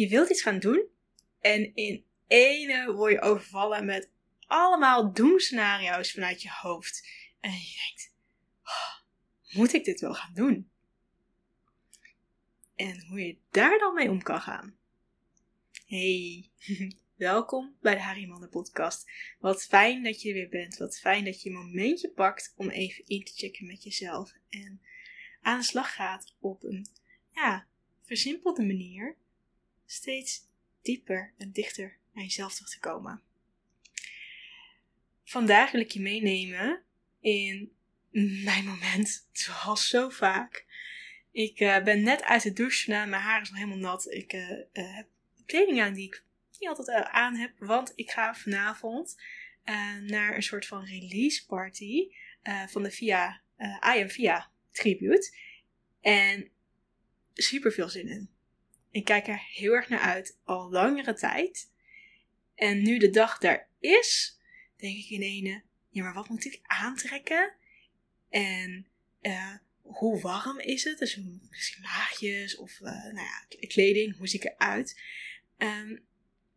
je wilt iets gaan doen en in ene word je overvallen met allemaal doemscenario's vanuit je hoofd. En je denkt, oh, moet ik dit wel gaan doen? En hoe je daar dan mee om kan gaan. Hey, welkom bij de Harry podcast. Wat fijn dat je er weer bent. Wat fijn dat je een momentje pakt om even in te checken met jezelf. En aan de slag gaat op een, ja, versimpelde manier. Steeds dieper en dichter naar jezelf terug te komen. Vandaag wil ik je meenemen in mijn moment, zoals zo vaak. Ik uh, ben net uit de douche, nou, mijn haar is nog helemaal nat. Ik uh, uh, heb kleding aan die ik niet altijd aan heb, want ik ga vanavond naar een soort van release party van de Via, I Am Via tribute. En super veel zin in. Ik kijk er heel erg naar uit, al langere tijd. En nu de dag daar is, denk ik in ene, ja, maar wat moet ik aantrekken? En uh, hoe warm is het? Dus misschien laagjes of uh, nou ja, kleding, hoe zie ik eruit? Um,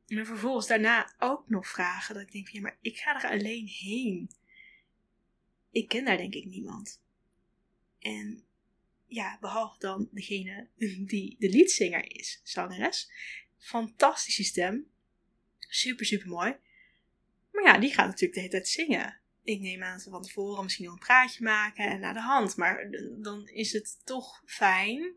maar vervolgens daarna ook nog vragen dat ik denk, ja, maar ik ga er alleen heen. Ik ken daar denk ik niemand. En ja, behalve dan degene die de leadzanger is, zangeres. Fantastische stem. Super, super mooi. Maar ja, die gaat natuurlijk de hele tijd zingen. Ik neem aan dat we van tevoren misschien wel een praatje maken en naar de hand. Maar dan is het toch fijn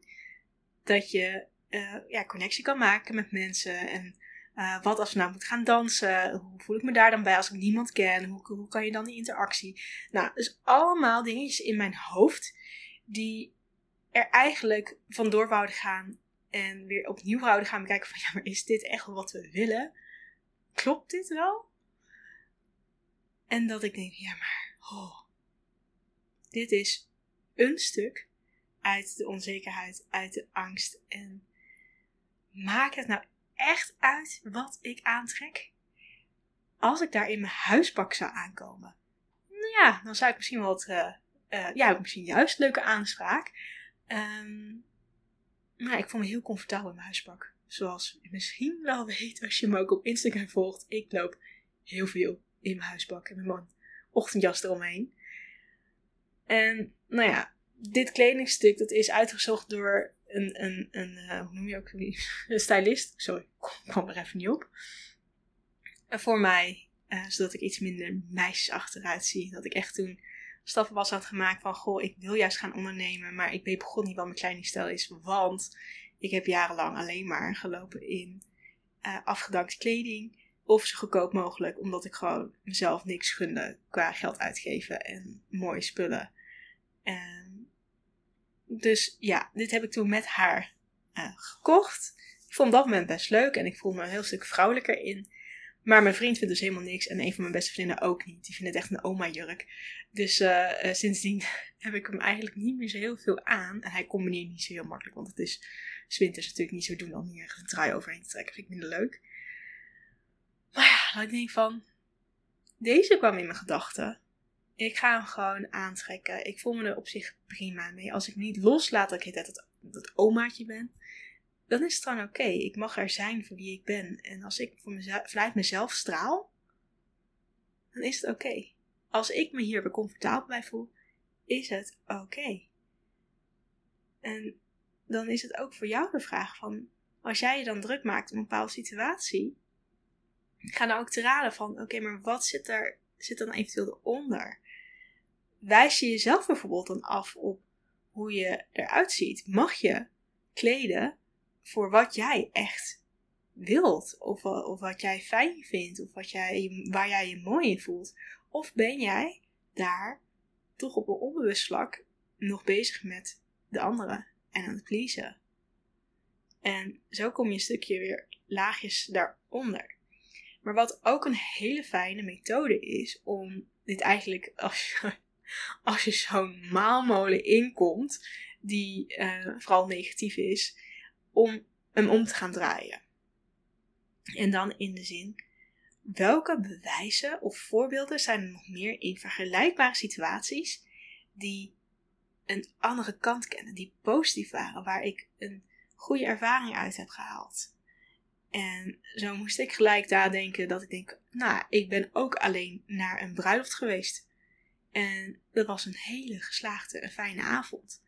dat je uh, ja, connectie kan maken met mensen. En uh, wat als we nou moeten gaan dansen? Hoe voel ik me daar dan bij als ik niemand ken? Hoe, hoe kan je dan die interactie? Nou, dus allemaal dingetjes in mijn hoofd die er eigenlijk vandoor wouden gaan en weer opnieuw wouden gaan bekijken van ja, maar is dit echt wat we willen? Klopt dit wel? En dat ik denk, ja maar, oh, dit is een stuk uit de onzekerheid, uit de angst. En maakt het nou echt uit wat ik aantrek? Als ik daar in mijn huispak zou aankomen, nou ja, dan zou ik misschien wat, uh, ja, misschien juist leuke aanspraak. Um, maar ik voel me heel comfortabel in mijn huispak. Zoals je misschien wel weet als je me ook op Instagram volgt. Ik loop heel veel in mijn huispak en met mijn ochtendjas eromheen. En nou ja, dit kledingstuk dat is uitgezocht door een, een, een uh, hoe noem je ook een stylist. Sorry, ik kwam er even niet op. Voor mij, uh, zodat ik iets minder meisjesachtig uitzie. Dat ik echt toen stappen was had gemaakt van, goh, ik wil juist gaan ondernemen, maar ik weet begon niet wat mijn kledingstijl is, want ik heb jarenlang alleen maar gelopen in uh, afgedankte kleding of zo goedkoop mogelijk, omdat ik gewoon mezelf niks gunde qua geld uitgeven en mooie spullen. Dus ja, dit heb ik toen met haar uh, gekocht. Ik vond dat moment best leuk en ik voelde me een heel stuk vrouwelijker in. Maar mijn vriend vindt dus helemaal niks en een van mijn beste vriendinnen ook niet. Die vindt het echt een oma-jurk. Dus uh, uh, sindsdien heb ik hem eigenlijk niet meer zo heel veel aan. En hij combineert niet zo heel makkelijk, want het is winters natuurlijk niet zo doen om hier een trui overheen te trekken. Vind ik minder leuk. Maar ja, dan denk ik van, deze kwam in mijn gedachten. Ik ga hem gewoon aantrekken. Ik voel me er op zich prima mee. Als ik niet loslaat dat ik het dat omaatje ben, dan is het gewoon oké. Ik mag er zijn voor wie ik ben. En als ik voor mezelf, vanuit mezelf straal, dan is het oké. Als ik me hier weer comfortabel bij voel, is het oké. En dan is het ook voor jou de vraag van, als jij je dan druk maakt om een bepaalde situatie, ga dan ook te raden van, oké, maar wat zit er, zit dan eventueel eronder? Wijs je jezelf bijvoorbeeld dan af op hoe je eruit ziet? Mag je kleden voor wat jij echt wilt. Of, of wat jij fijn vindt. Of wat jij, waar jij je mooi in voelt. Of ben jij daar toch op een onbewust vlak nog bezig met de anderen en aan het pleasen. En zo kom je een stukje weer laagjes daaronder. Maar wat ook een hele fijne methode is om dit eigenlijk, als je, als je zo'n maalmolen inkomt, die uh, vooral negatief is, om hem om te gaan draaien. En dan in de zin, welke bewijzen of voorbeelden zijn er nog meer in vergelijkbare situaties die een andere kant kennen, die positief waren, waar ik een goede ervaring uit heb gehaald? En zo moest ik gelijk nadenken dat ik denk, nou, ik ben ook alleen naar een bruiloft geweest. En dat was een hele geslaagde en fijne avond.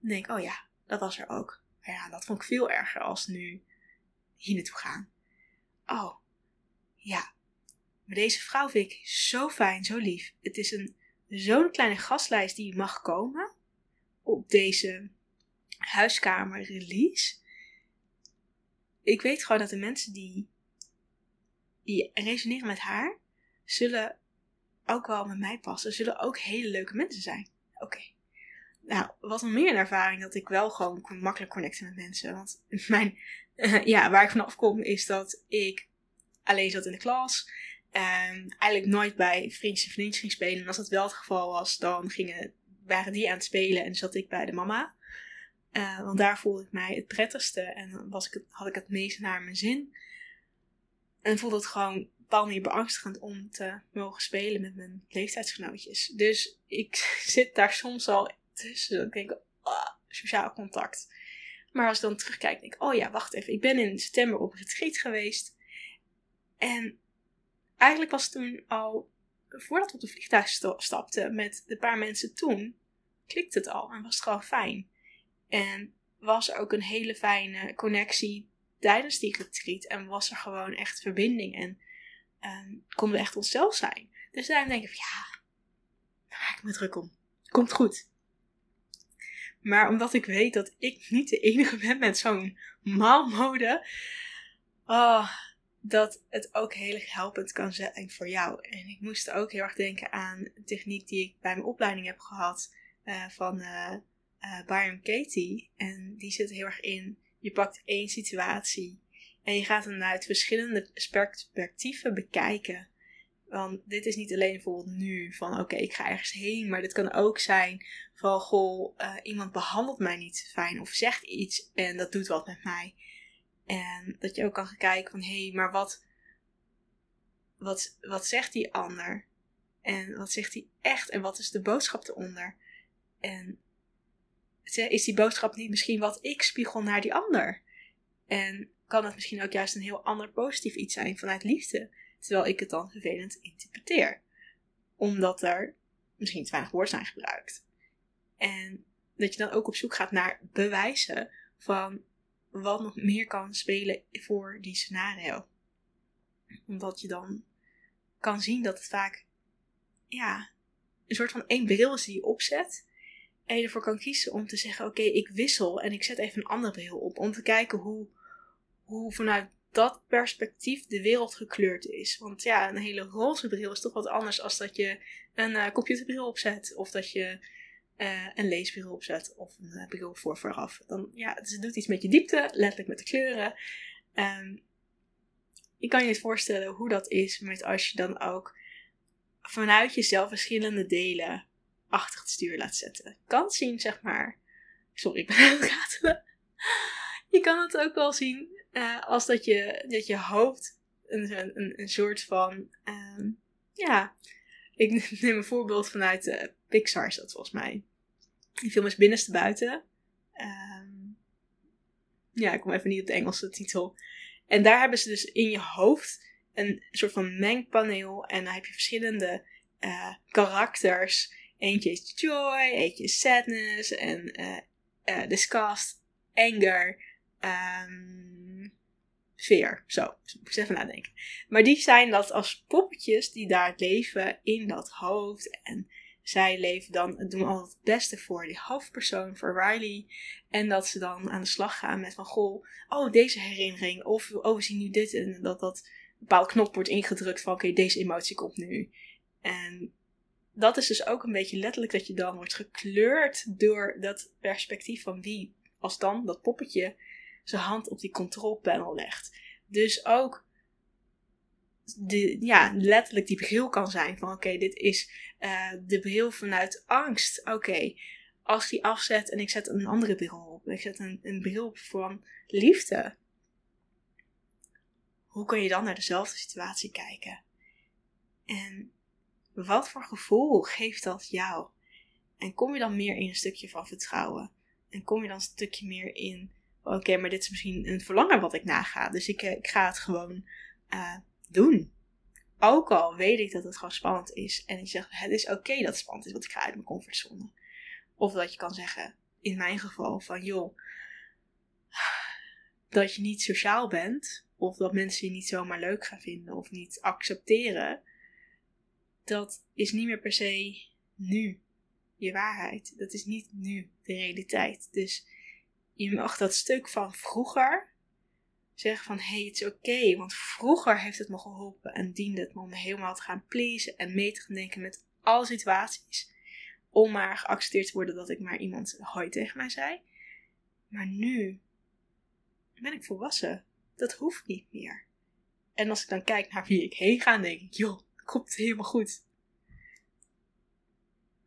Dan denk ik, oh ja, dat was er ook. Ja, dat vond ik veel erger als nu hier naartoe gaan. Oh, ja. Maar deze vrouw vind ik zo fijn, zo lief. Het is een zo'n kleine gastlijst die mag komen op deze huiskamer release. Ik weet gewoon dat de mensen die, die resoneren met haar, zullen ook wel met mij passen. Zullen ook hele leuke mensen zijn. Oké. Nou, wat nog meer een ervaring dat ik wel gewoon makkelijk connecten met mensen. Want mijn, ja, waar ik vanaf kom is dat ik alleen zat in de klas. Um, eigenlijk nooit bij vriendjes en vriendjes ging spelen. En als dat wel het geval was, dan gingen, waren die aan het spelen en zat ik bij de mama. Uh, want daar voelde ik mij het prettigste en was ik had ik het meest naar mijn zin. En voelde het gewoon bepaald manier beangstigend om te mogen spelen met mijn leeftijdsgenootjes. Dus ik zit daar soms al tussen. Ik denk, oh, sociaal contact. Maar als ik dan terugkijk, denk ik, oh ja, wacht even. Ik ben in september op retreat geweest. En eigenlijk was het toen al, voordat we op de vliegtuig stapten met de paar mensen toen, klikte het al en was het gewoon fijn. En was er ook een hele fijne connectie tijdens die retreat en was er gewoon echt verbinding en um, konden we echt onszelf zijn. Dus daarom denk ik ja, daar maak ik me druk om. Komt goed. Maar omdat ik weet dat ik niet de enige ben met zo'n maalmode, oh, dat het ook heel erg helpend kan zijn voor jou. En ik moest ook heel erg denken aan een techniek die ik bij mijn opleiding heb gehad uh, van uh, Byron Katie. En die zit heel erg in, je pakt één situatie en je gaat hem uit verschillende perspectieven bekijken. Want dit is niet alleen bijvoorbeeld nu van oké, ik ga ergens heen, maar dit kan ook zijn van goh, iemand behandelt mij niet fijn of zegt iets en dat doet wat met mij. En dat je ook kan gaan kijken van hé, hey, maar wat, wat, wat zegt die ander? En wat zegt hij echt? En wat is de boodschap eronder? En is die boodschap niet misschien wat ik spiegel naar die ander? En kan het misschien ook juist een heel ander positief iets zijn vanuit liefde, terwijl ik het dan vervelend interpreteer? Omdat er misschien te weinig woorden zijn gebruikt. En dat je dan ook op zoek gaat naar bewijzen van wat nog meer kan spelen voor die scenario. Omdat je dan kan zien dat het vaak, ja, een soort van één bril is die je opzet. En je ervoor kan kiezen om te zeggen: Oké, ik wissel en ik zet even een andere bril op. Om te kijken hoe, hoe vanuit dat perspectief de wereld gekleurd is. Want ja, een hele roze bril is toch wat anders als dat je een uh, computerbril opzet. Of dat je uh, een leesbril opzet of een uh, bril voor vooraf. Dan, ja, het doet iets met je diepte, letterlijk met de kleuren. Um, je kan je het voorstellen hoe dat is met als je dan ook vanuit jezelf verschillende delen achter het stuur laat zetten. kan zien, zeg maar. Sorry, ik ben aan het ratelen. Je kan het ook wel zien uh, als dat je, dat je hoofd een, een, een soort van. Um, ja, ik neem een voorbeeld vanuit uh, Pixar, dat volgens mij. Die film is binnenste buiten. Um, ja, ik kom even niet op de Engelse titel. En daar hebben ze dus in je hoofd een soort van mengpaneel. En dan heb je verschillende uh, karakters. Eentje is joy, eentje is sadness en disgust, anger, um, Veer. Zo, moet ik even nadenken. Maar die zijn dat als poppetjes die daar leven in dat hoofd. En zij leven dan, doen al het beste voor die hoofdpersoon, voor Riley. En dat ze dan aan de slag gaan met van, goh, oh, deze herinnering. Of, oh, we zien nu dit. En dat dat bepaald knop wordt ingedrukt van, oké, deze emotie komt nu. En dat is dus ook een beetje letterlijk dat je dan wordt gekleurd door dat perspectief van wie, als dan dat poppetje zijn hand op die control panel legt. Dus ook de, ja, letterlijk die bril kan zijn van oké, dit is uh, de bril vanuit angst. Oké, als die afzet en ik zet een andere bril op, ik zet een, een bril op van liefde. Hoe kan je dan naar dezelfde situatie kijken? En wat voor gevoel geeft dat jou? En kom je dan meer in een stukje van vertrouwen? En kom je dan een stukje meer in oké, maar dit is misschien een verlangen wat ik naga. Dus ik, ik ga het gewoon doen. Ook al weet ik dat het gewoon spannend is. En ik zeg, het is oké dat het spannend is, want ik ga uit mijn comfortzone. Of dat je kan zeggen, in mijn geval, van joh, dat je niet sociaal bent. Of dat mensen je niet zomaar leuk gaan vinden of niet accepteren. Dat is niet meer per se nu je waarheid. Dat is niet nu de realiteit. Dus je mag dat stuk van vroeger zeggen van hé, hey, het is oké. want vroeger heeft het me geholpen en diende het me om helemaal te gaan pleasen en mee te gaan denken met alle situaties. Om maar geaccepteerd te worden dat ik maar iemand hoi tegen mij zei. Maar nu ben ik volwassen. Dat hoeft niet meer. En als ik dan kijk naar wie ik heen ga, denk ik, joh, komt helemaal goed.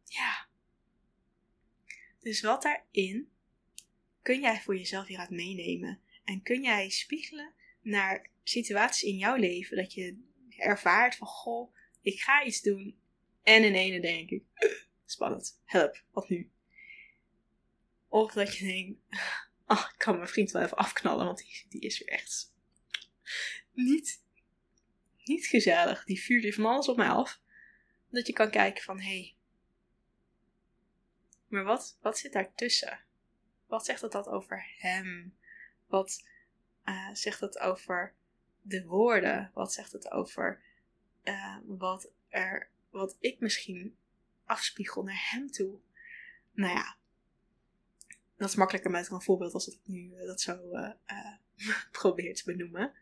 Ja. Dus wat daarin kun jij voor jezelf hieruit meenemen? En kun jij spiegelen naar situaties in jouw leven dat je ervaart van, goh, ik ga iets doen. En in ene denk ik, spannend, help, wat nu? Of dat je denkt, oh, ik kan mijn vriend wel even afknallen, want die, die is weer echt niet, niet gezellig. Die vuurt weer van alles op mij af. Dat je kan kijken van, hé, hey, maar wat, wat zit daartussen? Wat zegt dat, dat over hem? Wat uh, zegt het over de woorden? Wat zegt het over uh, wat, er, wat ik misschien afspiegel naar hem toe? Nou ja, dat is makkelijker met een voorbeeld als ik nu uh, dat zo probeer te benoemen.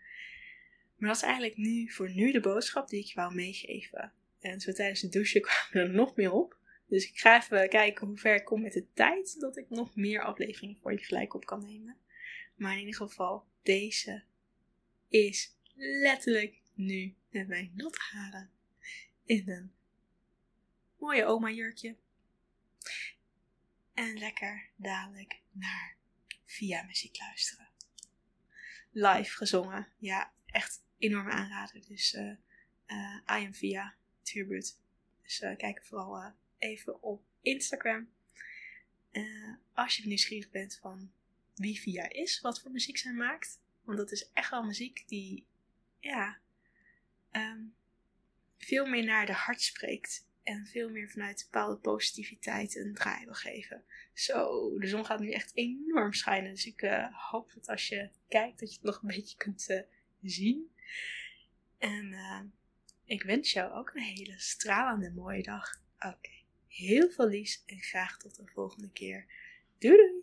Maar dat is eigenlijk nu voor nu de boodschap die ik wou meegeven. En zo tijdens de douche kwamen er nog meer op. Dus ik ga even kijken hoe ver ik kom met de tijd. Dat ik nog meer afleveringen voor je gelijk op kan nemen. Maar in ieder geval, deze is letterlijk nu met mijn natte haren in een mooie oma jurkje. En lekker dadelijk naar via muziek luisteren. Live gezongen. Ja, echt enorme aanrader. Dus uh, uh, I am via Turbut. Dus uh, kijk vooral even op Instagram. als je nieuwsgierig bent van wie Via is, wat voor muziek zij maakt. Want dat is echt wel muziek die, ja, ehm, veel meer naar de hart spreekt. En veel meer vanuit bepaalde positiviteit een draai wil geven. Zo, de zon gaat nu echt enorm schijnen. Dus ik uh, hoop dat als je kijkt, dat je het nog een beetje kunt uh, zien. En ik wens jou ook een hele stralende mooie dag. Oké. Heel veel liefs en graag tot de volgende keer. Doei doei!